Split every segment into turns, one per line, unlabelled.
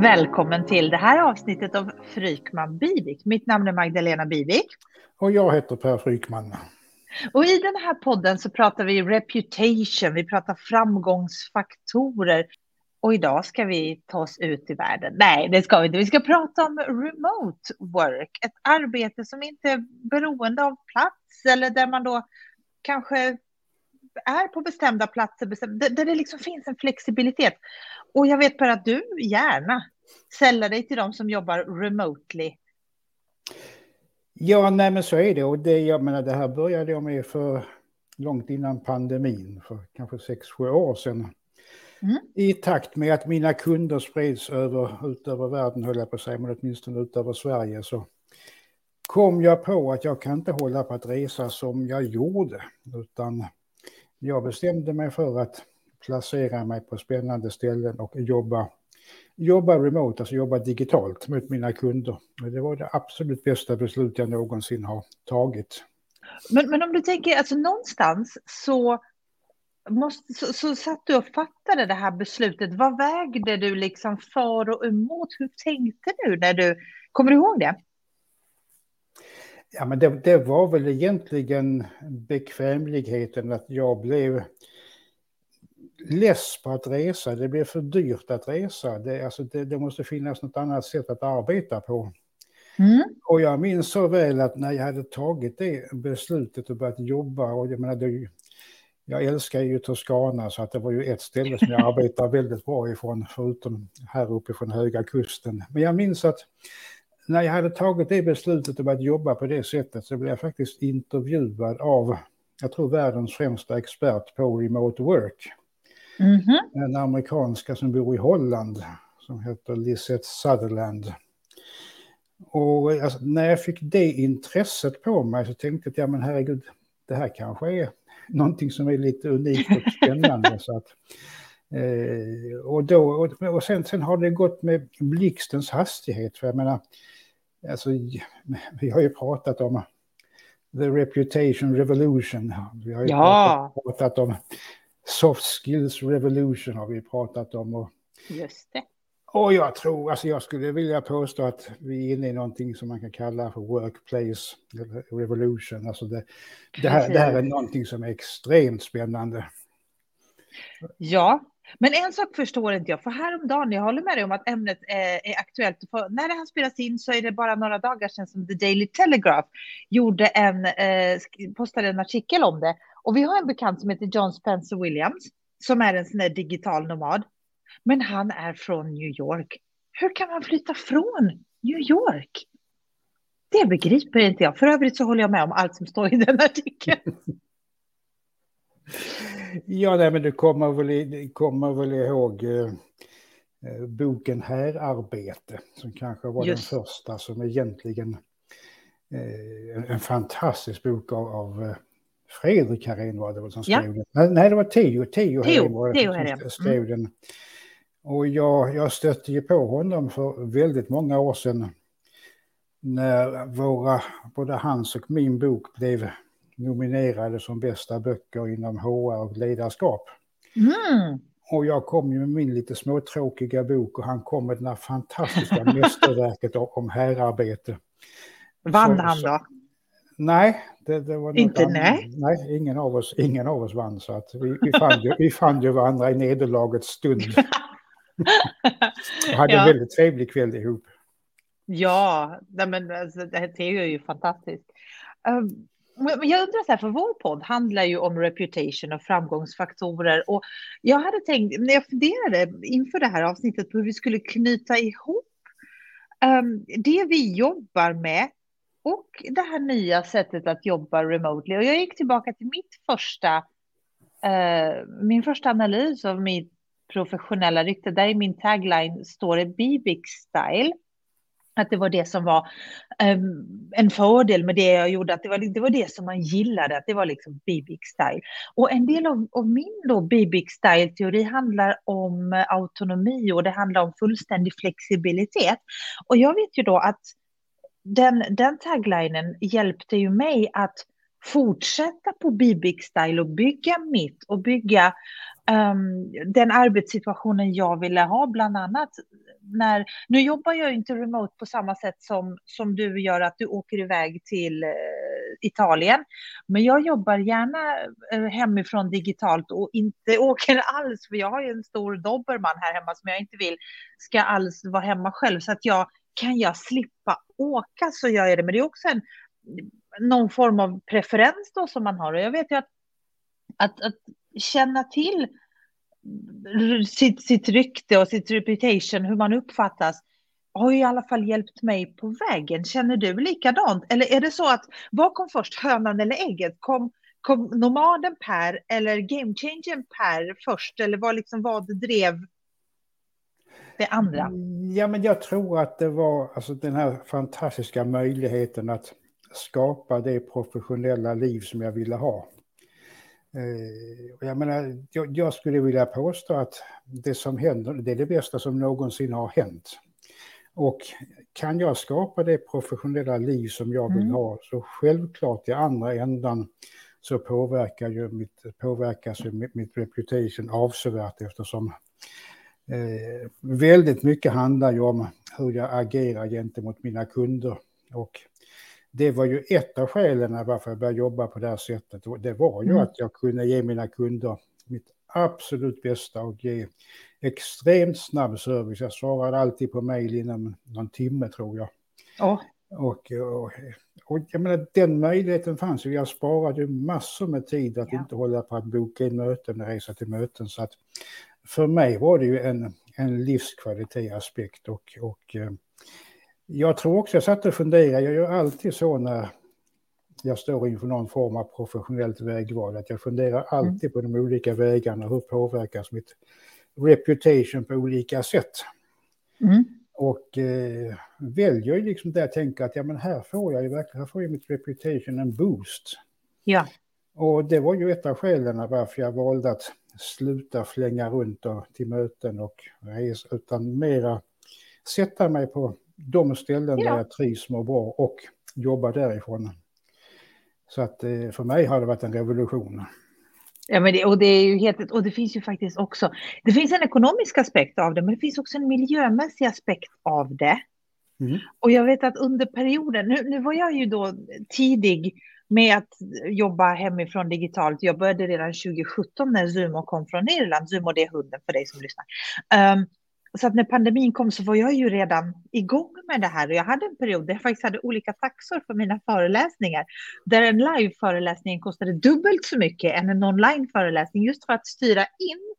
Välkommen till det här avsnittet av Frykman Bivik. Mitt namn är Magdalena Bivik.
Och jag heter Per Frykman.
Och i den här podden så pratar vi reputation, vi pratar framgångsfaktorer. Och idag ska vi ta oss ut i världen. Nej, det ska vi inte. Vi ska prata om remote work, ett arbete som inte är beroende av plats eller där man då kanske är på bestämda platser, där det liksom finns en flexibilitet. Och jag vet bara att du gärna säljer dig till de som jobbar remotely.
Ja, nej men så är det. Och det, jag menar, det här började jag med för långt innan pandemin, för kanske sex sju år sedan. Mm. I takt med att mina kunder spreds över, ut över världen, höll jag på att säga, men åtminstone ut över Sverige, så kom jag på att jag kan inte hålla på att resa som jag gjorde, utan jag bestämde mig för att placera mig på spännande ställen och jobba, jobba remote, alltså jobba digitalt mot mina kunder. Det var det absolut bästa beslut jag någonsin har tagit.
Men, men om du tänker, alltså någonstans så, måste, så, så satt du och fattade det här beslutet. Vad vägde du liksom för och emot? Hur tänkte du när du, kommer du ihåg det?
Ja, men det, det, var väl egentligen bekvämligheten att jag blev less på att resa. Det blev för dyrt att resa. Det, alltså det, det måste finnas något annat sätt att arbeta på. Mm. Och jag minns så väl att när jag hade tagit det beslutet och börjat jobba, och jag menar, det, jag älskar ju Toscana så att det var ju ett ställe som jag arbetar väldigt bra ifrån, förutom här uppe från Höga Kusten. Men jag minns att när jag hade tagit det beslutet och börjat jobba på det sättet så blev jag faktiskt intervjuad av, jag tror världens främsta expert på remote work. Mm -hmm. En amerikanska som bor i Holland som heter Lisette Sutherland. Och alltså, när jag fick det intresset på mig så tänkte jag, ja men herregud, det här kanske är någonting som är lite unikt och spännande. så att, eh, och då, och, och sen, sen har det gått med blixtens hastighet, för jag menar, alltså, vi har ju pratat om the reputation revolution. Vi har ju ja. pratat om soft skills revolution har vi pratat om. Och,
Just det.
Och jag tror, alltså jag skulle vilja påstå att vi är inne i någonting som man kan kalla för workplace revolution. Alltså det, det, här, det här är någonting som är extremt spännande.
Ja, men en sak förstår inte jag, för häromdagen, jag håller med dig om att ämnet är, är aktuellt. För när det här spelas in så är det bara några dagar sedan som The Daily Telegraph gjorde en, eh, postade en artikel om det. Och vi har en bekant som heter John Spencer Williams, som är en sån där digital nomad. Men han är från New York. Hur kan man flytta från New York? Det begriper inte jag. För övrigt så håller jag med om allt som står i den artikeln.
Ja, nej, men du kommer väl, kommer väl ihåg eh, eh boken Härarbete, som kanske var Just. den första som egentligen eh, en fantastisk bok av, av eh, Fredrik Herén var det väl som skrev ja. den. Nej, det var Teo, Teo, var det som mm. skrev mm. den. Och jag, jag stötte ju på honom för väldigt många år sedan när våra, både hans och min bok blev nominerade som bästa böcker inom HR och ledarskap. Mm. Och jag kom ju med min lite småtråkiga bok och han kom med det här fantastiska mästerverket om härarbete.
Vann han då?
Nej, det, det var
Inte nej?
Nej, ingen av oss, ingen av oss vann så att vi, vi, fann, ju, vi fann ju varandra i nederlagets stund. och hade ja. en väldigt trevlig kväll ihop.
Ja, men alltså, det är ju fantastiskt. Jag undrar så här, för vår podd handlar ju om reputation och framgångsfaktorer. Och jag hade tänkt, när jag funderade inför det här avsnittet på hur vi skulle knyta ihop um, det vi jobbar med och det här nya sättet att jobba remotely. Och jag gick tillbaka till mitt första, uh, min första analys av mitt professionella rykte. Där i min tagline står det Bibic style att det var det som var um, en fördel med det jag gjorde, att det var, det var det som man gillade, att det var liksom Bibic style. Och en del av, av min då Bibic style-teori handlar om autonomi och det handlar om fullständig flexibilitet. Och jag vet ju då att den, den taglinen hjälpte ju mig att fortsätta på Bibic style och bygga mitt och bygga um, den arbetssituationen jag ville ha, bland annat när, nu jobbar jag inte remote på samma sätt som, som du gör, att du åker iväg till eh, Italien. Men jag jobbar gärna eh, hemifrån digitalt och inte åker alls, för jag har ju en stor dobermann här hemma som jag inte vill ska alls vara hemma själv. Så att jag, kan jag slippa åka så gör jag det. Men det är också en, någon form av preferens då som man har. Och jag vet ju att, att, att känna till sitt, sitt rykte och sitt reputation, hur man uppfattas, har i alla fall hjälpt mig på vägen. Känner du likadant? Eller är det så att vad kom först, hönan eller ägget? Kom, kom nomaden Per eller game changern Per först? Eller vad, liksom, vad drev det andra?
Mm, ja, men jag tror att det var alltså, den här fantastiska möjligheten att skapa det professionella liv som jag ville ha. Eh, jag, menar, jag, jag, skulle vilja påstå att det som händer, det är det bästa som någonsin har hänt. Och kan jag skapa det professionella liv som jag vill mm. ha, så självklart i andra ändan så påverkar ju mitt, påverkas ju mitt, mitt reputation avsevärt eftersom eh, väldigt mycket handlar ju om hur jag agerar gentemot mina kunder. Och det var ju ett av skälen varför jag började jobba på det här sättet. Det var ju mm. att jag kunde ge mina kunder mitt absolut bästa och ge extremt snabb service. Jag svarade alltid på mejl inom någon timme tror jag.
Oh.
Och, och, och jag menar, den möjligheten fanns ju. Jag sparade ju massor med tid att ja. inte hålla på att boka in möten och resa till möten. Så att för mig var det ju en, en livskvalitetsaspekt och, och eh, jag tror också, jag satt och funderade, jag gör alltid så när jag står inför någon form av professionellt vägval, att jag funderar alltid mm. på de olika vägarna, hur påverkas mitt reputation på olika sätt. Mm. Och eh, väljer liksom det jag tänker att ja, men här får jag ju verkligen, här får ju mitt reputation en boost.
Ja.
Och det var ju ett av skälen varför jag valde att sluta flänga runt och, till möten och resa, utan mera sätta mig på de ställen ja. där jag trivs med bra och jobba därifrån. Så att eh, för mig har det varit en revolution.
Ja, men det, och det är ju helt, och det finns ju faktiskt också, det finns en ekonomisk aspekt av det, men det finns också en miljömässig aspekt av det. Mm. Och jag vet att under perioden, nu, nu var jag ju då tidig med att jobba hemifrån digitalt. Jag började redan 2017 när Zumo kom från Irland. Zumo det är hunden för dig som lyssnar. Um, så att när pandemin kom så var jag ju redan igång med det här och jag hade en period där jag faktiskt hade olika taxor för mina föreläsningar. Där en live-föreläsning kostade dubbelt så mycket än en online-föreläsning just för att styra in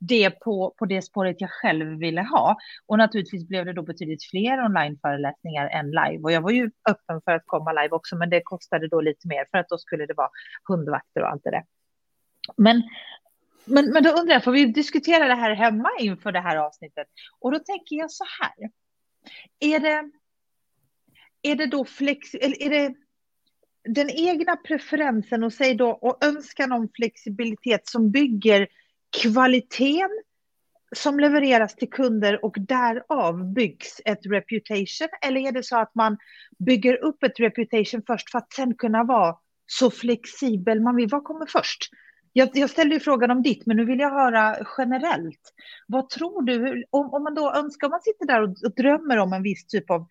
det på, på det spåret jag själv ville ha. Och naturligtvis blev det då betydligt fler online-föreläsningar än live. Och jag var ju öppen för att komma live också, men det kostade då lite mer för att då skulle det vara hundvakter och allt det där. Men men, men då undrar jag, får vi diskutera det här hemma inför det här avsnittet? Och då tänker jag så här. Är det, är det då flex, eller är det den egna preferensen och säg då och önskan om flexibilitet som bygger kvaliteten som levereras till kunder och därav byggs ett reputation? Eller är det så att man bygger upp ett reputation först för att sen kunna vara så flexibel man vill? Vad kommer först? Jag, jag ställde ju frågan om ditt, men nu vill jag höra generellt. Vad tror du, om, om man då önskar, om man sitter där och, och drömmer om en viss typ av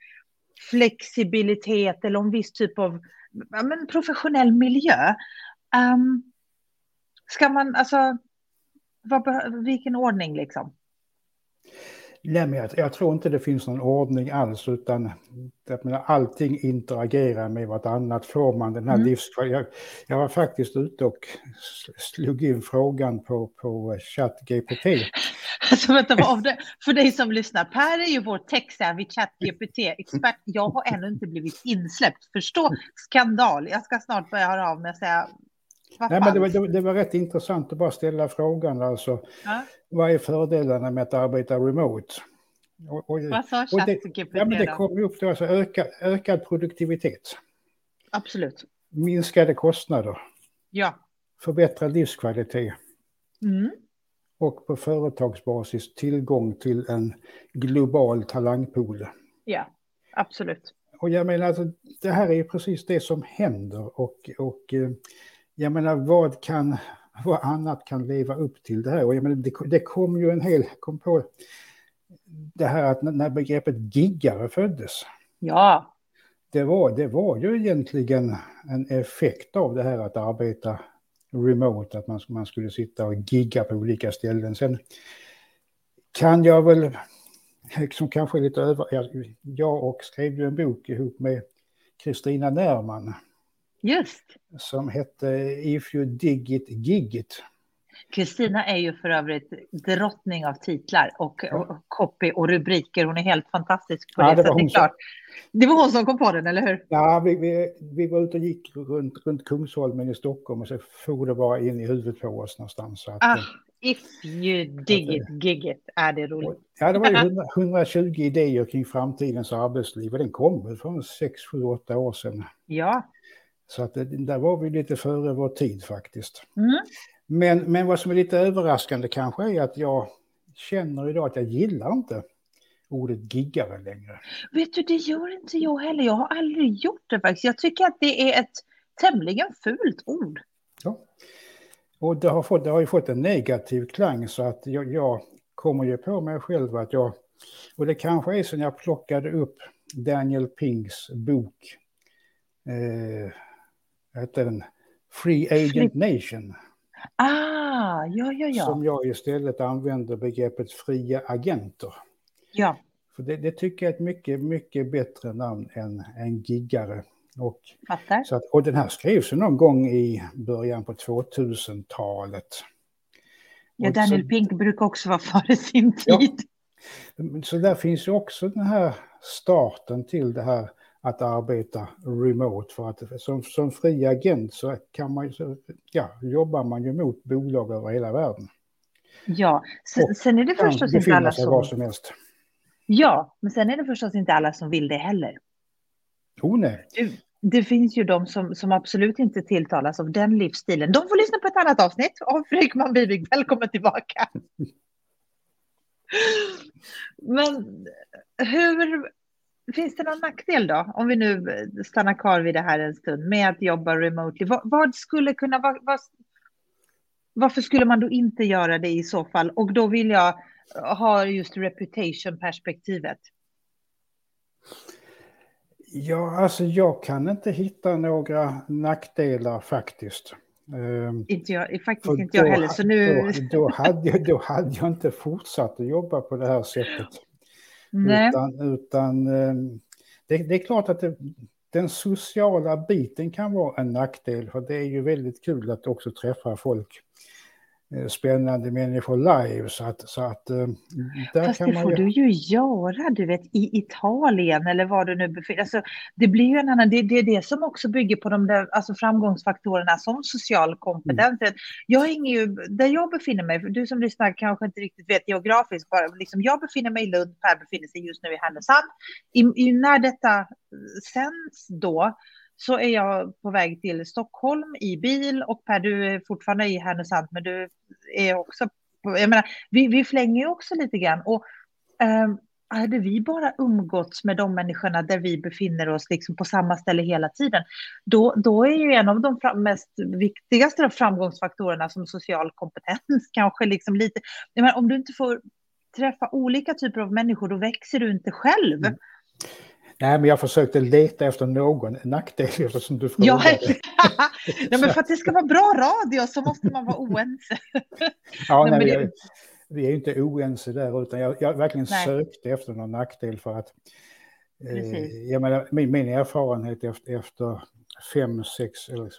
flexibilitet eller om viss typ av ja, men professionell miljö. Um, ska man, alltså, vad, vilken ordning liksom?
Nej, men jag, jag, tror inte det finns någon ordning alls, utan jag menar, allting interagerar med vartannat. Får man den här mm. livskvaliteten... Jag, jag, var faktiskt ute och slog in frågan på, på ChatGPT.
Alltså, vänta, det, för dig som lyssnar, Per är ju vår tech-savvy ChatGPT-expert. Jag har ännu inte blivit insläppt. Förstå skandal. Jag ska snart börja höra av mig och säga
Nej, men det, var, det, det, var rätt intressant att bara ställa frågan. Alltså, ja. Vad är fördelarna med att arbeta remote?
Och, och, vad sa ChatGPT
ja, men Det kom upp då, alltså öka, ökad produktivitet.
Absolut.
Minskade kostnader.
Ja.
Förbättrad livskvalitet.
Mm.
Och på företagsbasis tillgång till en global talangpool.
Ja, absolut.
Och jag menar, alltså, det här är precis det som händer. Och, och eh, jag menar, vad kan, vad annat kan leva upp till det här? Och jag menar, det, det kom ju en hel, kom på det här att när begreppet giggare föddes.
Ja.
Det var, det var ju egentligen en effekt av det här att arbeta remote, att man, man skulle sitta och gigga på olika ställen. Sen kan jag väl, liksom kanske lite över, jag och skrev ju en bok ihop med Kristina Närman.
Just.
Som hette If you dig it, gig it.
Kristina är ju för övrigt drottning av titlar och, ja. och copy och rubriker. Hon är helt fantastisk på ja, det. Det var, det, klart. det var hon som kom på den, eller hur?
Ja, vi, vi, vi var ute och gick runt, runt Kungsholmen i Stockholm och så for det bara in i huvudet på oss någonstans. Så att,
ah, if you dig it, gig it, är det roligt.
Ja, det var ju 100, 120 idéer kring framtidens arbetsliv och den kom väl för 6, 7, 8 år sedan.
Ja.
Så att där var vi lite före vår tid faktiskt.
Mm.
Men, men vad som är lite överraskande kanske är att jag känner idag att jag gillar inte ordet giggare längre.
Vet du, det gör inte jag heller. Jag har aldrig gjort det faktiskt. Jag tycker att det är ett tämligen fult ord.
Ja. Och det har, fått, det har ju fått en negativ klang så att jag, jag kommer ju på mig själv att jag, och det kanske är när jag plockade upp Daniel Pinks bok, eh, heter den Free Agent Nation.
Ah, ja, ja, ja.
Som jag istället använder begreppet fria agenter.
Ja.
För det, det tycker jag är ett mycket, mycket bättre namn än en giggare. Och, så att, och den här skrevs någon gång i början på 2000-talet.
Ja, Daniel så, Pink brukar också vara före sin tid.
Ja. Så där finns ju också den här starten till det här att arbeta remote. För att som, som fri agent så kan man ja, jobbar man ju mot bolag över hela världen.
Ja, sen, sen är det förstås inte alla som...
Var som helst.
Ja, men sen är det förstås inte alla som vill det heller.
Oh, nej.
Det, det finns ju de som, som absolut inte tilltalas av den livsstilen. De får lyssna på ett annat avsnitt av Fredrik Bibig. Välkommen tillbaka. Men hur, Finns det någon nackdel då, om vi nu stannar kvar vid det här en stund, med att jobba remotely? Vad, vad skulle kunna vara... Vad, varför skulle man då inte göra det i så fall? Och då vill jag ha just reputation-perspektivet.
Ja, alltså jag kan inte hitta några nackdelar faktiskt.
Ehm, inte jag, faktiskt För inte jag heller. Så nu...
Då, då, hade jag, då hade jag inte fortsatt att jobba på det här sättet.
Nej.
Utan, utan ehm, det, det, är klart att det, den sociala biten kan vara en nackdel, för det är ju väldigt kul att också träffa folk spännande människor live. Så att, så att, eh,
där Fast kan det man får ju... du ju göra, du vet, i Italien eller var du nu befinner alltså, Det blir ju en annan, det, det är det som också bygger på de där alltså framgångsfaktorerna som social kompetens. Mm. Jag hänger ju, där jag befinner mig, du som lyssnar kanske inte riktigt vet geografiskt, bara, liksom, jag befinner mig i Lund, Per befinner sig just nu i Härnösand. I, i, när detta sänds då, så är jag på väg till Stockholm i bil och Per, du är fortfarande i Härnösand, men du är också... På, jag menar, vi, vi flänger ju också lite grann. Och um, hade vi bara umgåtts med de människorna där vi befinner oss liksom på samma ställe hela tiden, då, då är ju en av de fram, mest viktigaste framgångsfaktorerna som social kompetens kanske liksom lite... Menar, om du inte får träffa olika typer av människor, då växer du inte själv. Mm.
Nej, men jag försökte leta efter någon nackdel eftersom du frågade.
Ja, ja men för att det ska vara bra radio så måste man vara oense.
ja, nej, nej, det... vi är inte oense där, utan jag, jag verkligen nej. sökte efter någon nackdel för att eh, jag menar, min, min erfarenhet efter, efter fem, sex eller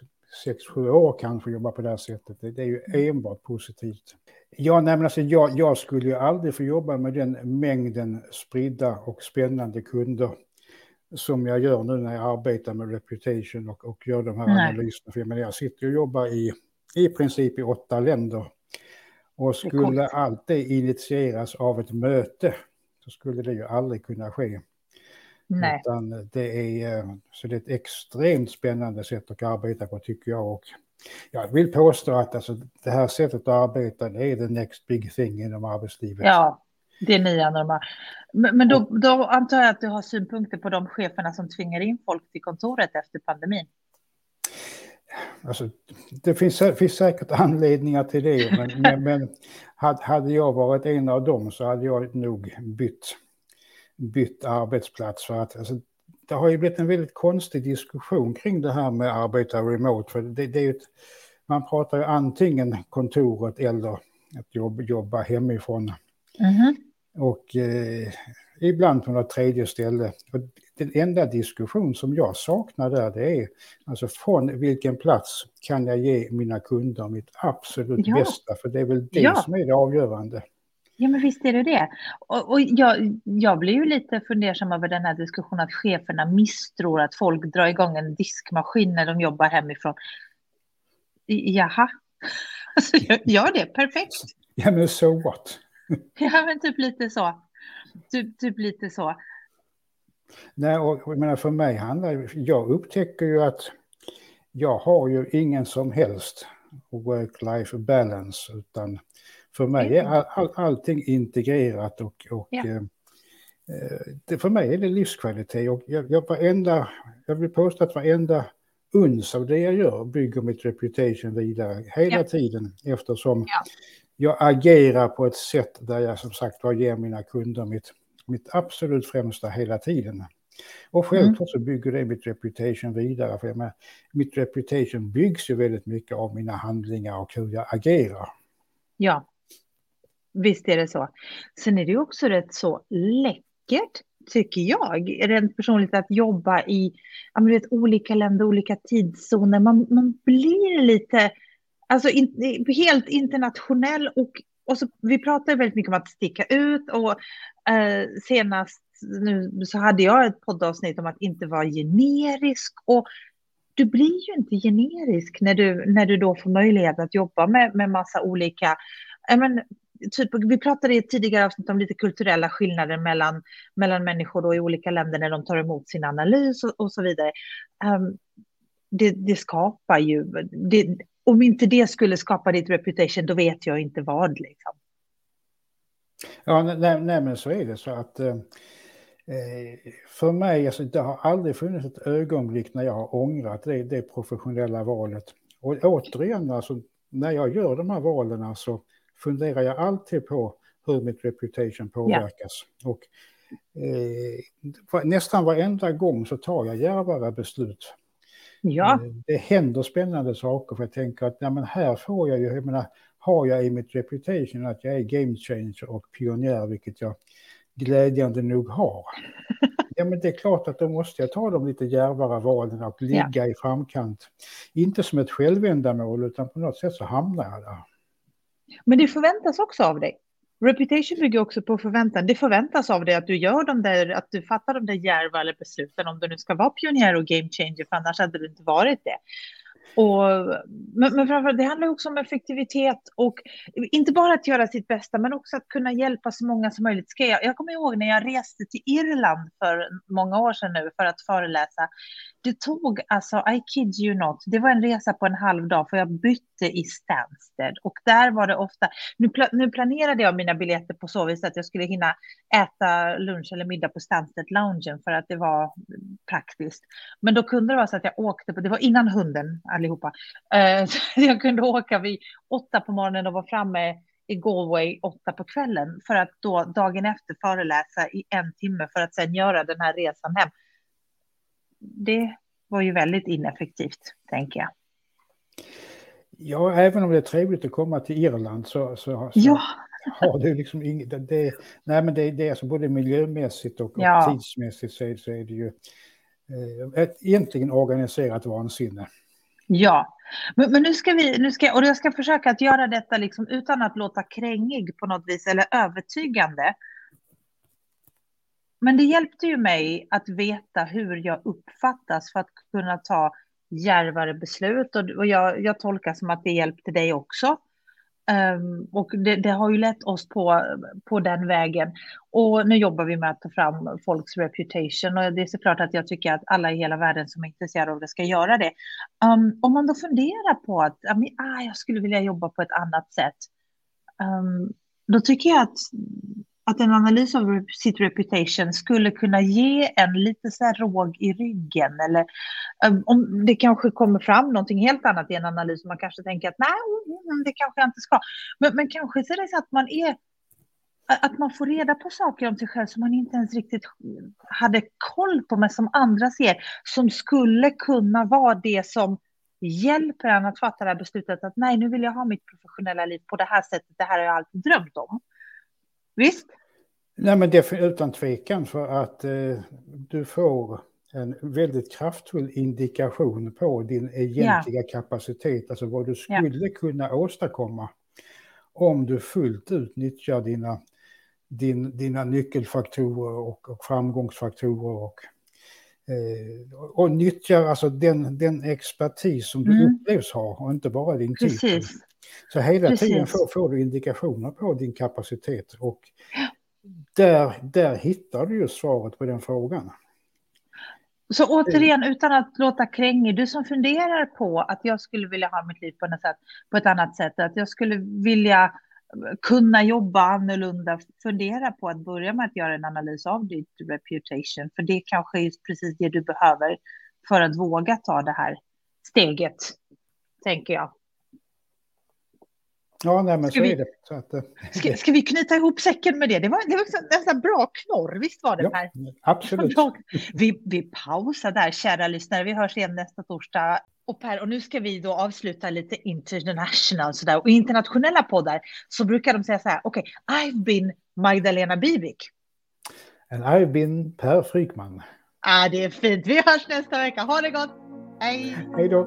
sex, sju år kanske jobba på det här sättet, det, är ju mm. enbart positivt. Ja, nej, men alltså, jag, jag skulle ju aldrig få jobba med den mängden spridda och spännande kunder som jag gör nu när jag arbetar med reputation och, och gör de här Nej. analyserna. För jag, menar, jag sitter och jobbar i, i princip i åtta länder. Och skulle allt det initieras av ett möte så skulle det ju aldrig kunna ske.
Nej.
Utan det är, så det är ett extremt spännande sätt att arbeta på tycker jag. Och jag vill påstå att alltså, det här sättet att arbeta det är the next big thing inom arbetslivet.
Ja, det nya normala. Men, men då, då, antar jag att du har synpunkter på de cheferna som tvingar in folk till kontoret efter pandemin?
Alltså, det finns, finns säkert anledningar till det, men, men, men hade jag varit en av dem så hade jag nog bytt, bytt arbetsplats. För att, alltså, det har ju blivit en väldigt konstig diskussion kring det här med arbeta remote. För det, det är ett, man pratar ju antingen kontoret eller att jobba, jobba hemifrån. Mm -hmm. Och eh, ibland på något tredje ställe. Och den enda diskussion som jag saknar där det är alltså från vilken plats kan jag ge mina kunder mitt absolut ja. bästa? För det är väl det ja. som är det avgörande.
Ja, men visst är det det. Och, och jag, jag blir ju lite fundersam över den här diskussionen att cheferna misstror att folk drar igång en diskmaskin när de jobbar hemifrån. Jaha, alltså, gör det, perfekt.
Ja, men so what?
ja, men typ lite så. Typ, typ lite så.
Nej, och jag menar för mig handlar det, jag upptäcker ju att jag har ju ingen som helst work-life balance, utan för mig är all, all, allting integrerat och, och ja. eh, det, för mig är det livskvalitet. Och jag, jag, varenda, jag vill påstå att varenda uns av det jag gör bygger mitt reputation vidare hela ja. tiden eftersom ja. Jag agerar på ett sätt där jag som sagt var ger mina kunder mitt, mitt absolut främsta hela tiden. Och självklart så bygger det mitt reputation vidare. För jag menar, mitt reputation byggs ju väldigt mycket av mina handlingar och hur jag agerar.
Ja, visst är det så. Sen är det ju också rätt så läckert, tycker jag, rent personligt att jobba i jag vet, olika länder, olika tidszoner. Man, man blir lite, alltså in, helt internationell och och så, vi pratar väldigt mycket om att sticka ut och eh, senast nu så hade jag ett poddavsnitt om att inte vara generisk och du blir ju inte generisk när du, när du då får möjlighet att jobba med, med massa olika, men, typ, vi pratade i ett tidigare avsnitt om lite kulturella skillnader mellan, mellan människor då i olika länder när de tar emot sin analys och, och så vidare. Um, det, det, skapar ju, det, om inte det skulle skapa ditt reputation, då vet jag inte vad. Liksom.
Ja, nej, nej, men så är det så att eh, Eh, för mig, alltså, det har aldrig funnits ett ögonblick när jag har ångrat det, det professionella valet. Och återigen, alltså, när jag gör de här valen så funderar jag alltid på hur mitt reputation påverkas. Yeah. Och, eh, nästan varenda gång så tar jag djärvare beslut.
Ja. Eh,
det händer spännande saker för jag tänker att ja, men här får jag ju, jag menar, har jag i mitt reputation att jag är game changer och pionjär, vilket jag glädjande nog har. Ja, men det är klart att då måste jag ta de lite djärvare valen och ligga ja. i framkant. Inte som ett självändamål, utan på något sätt så hamnar jag där.
Men det förväntas också av dig. Reputation bygger också på förväntan. Det förväntas av dig att du gör de där, att du fattar de där djärva besluten om du nu ska vara pionjär och game changer, för annars hade du inte varit det. Och, men, men framförallt, det handlar också om effektivitet och inte bara att göra sitt bästa, men också att kunna hjälpa så många som möjligt. Ska jag, jag kommer ihåg när jag reste till Irland för många år sedan nu för att föreläsa. Det tog, alltså, I kid you not, det var en resa på en halv dag för jag bytte i Stansted och där var det ofta, nu, nu planerade jag mina biljetter på så vis att jag skulle hinna äta lunch eller middag på Stansted-loungen för att det var praktiskt. Men då kunde det vara så att jag åkte på, det var innan hunden allihopa, uh, jag kunde åka vid åtta på morgonen och vara framme i Galway åtta på kvällen för att då dagen efter föreläsa i en timme för att sedan göra den här resan hem det var ju väldigt ineffektivt, tänker jag.
Ja, även om det är trevligt att komma till Irland så, så, så ja. har det liksom inget... Det, nej, men det, det är alltså både miljömässigt och, ja. och tidsmässigt så så är det ju eh, ett egentligen organiserat vansinne.
Ja, men, men, nu ska vi, nu ska, och jag ska försöka att göra detta liksom utan att låta krängig på något vis eller övertygande. Men det hjälpte ju mig att veta hur jag uppfattas för att kunna ta djärvare beslut. Och, jag, jag tolkar som att det hjälpte dig också. Um, och det, det, har ju lett oss på, på den vägen. Och nu jobbar vi med att ta fram folks reputation. Och det är såklart att jag tycker att alla i hela världen som är intresserade av det ska göra det. Um, om man då funderar på att ah, jag skulle vilja jobba på ett annat sätt. Um, då tycker jag att att en analys av sitt reputation skulle kunna ge en lite så här råg i ryggen eller Ehm, om det kanske kommer fram någonting helt annat i en analys och man kanske tänker att nej, mm, mm, mm, det kanske jag inte ska. Men, men kanske så är det så att man är att man får reda på saker om sig själv som man inte ens riktigt hade koll på, men som andra ser, som skulle kunna vara det som hjälper en att fatta det här beslutet att nej, nu vill jag ha mitt professionella liv på det här sättet, det här har jag alltid drömt om. Visst?
Nej, men det är utan tvekan för att eh, du får en väldigt kraftfull indikation på din egentliga ja. kapacitet, alltså vad du skulle ja. kunna åstadkomma om du fullt ut nyttjar dina, din, dina nyckelfaktorer och, och framgångsfaktorer och, eh, och nyttjar alltså den, den expertis som du mm. upplevs ha och inte bara din tid. Så hela Precis. tiden får, får du indikationer på din kapacitet och där, där hittar du ju svaret på den frågan.
Så återigen, utan att låta krängig, du som funderar på att jag skulle vilja ha mitt liv på, något sätt, på ett annat sätt, att jag skulle vilja kunna jobba annorlunda, fundera på att börja med att göra en analys av ditt reputation, för det kanske är precis det du behöver för att våga ta det här steget, tänker jag.
Ja, nej, men ska så vi, är det. Så
att, eh, ska, ska, vi knyta ihop säcken med det? Det var, det var en bra knorr, visst var det ja, här?
Absolut.
Vi, vi pausar där, kära lyssnare. Vi hörs igen nästa torsdag. Och Per, och nu ska vi då avsluta lite international sådär. Och i internationella poddar så brukar de säga så här, okej, okay, I've been Magdalena Bivik.
And I've been Per Frykman.
Ah, det är fint. Vi hörs nästa vecka. Ha det gott. Hej.
Hej då.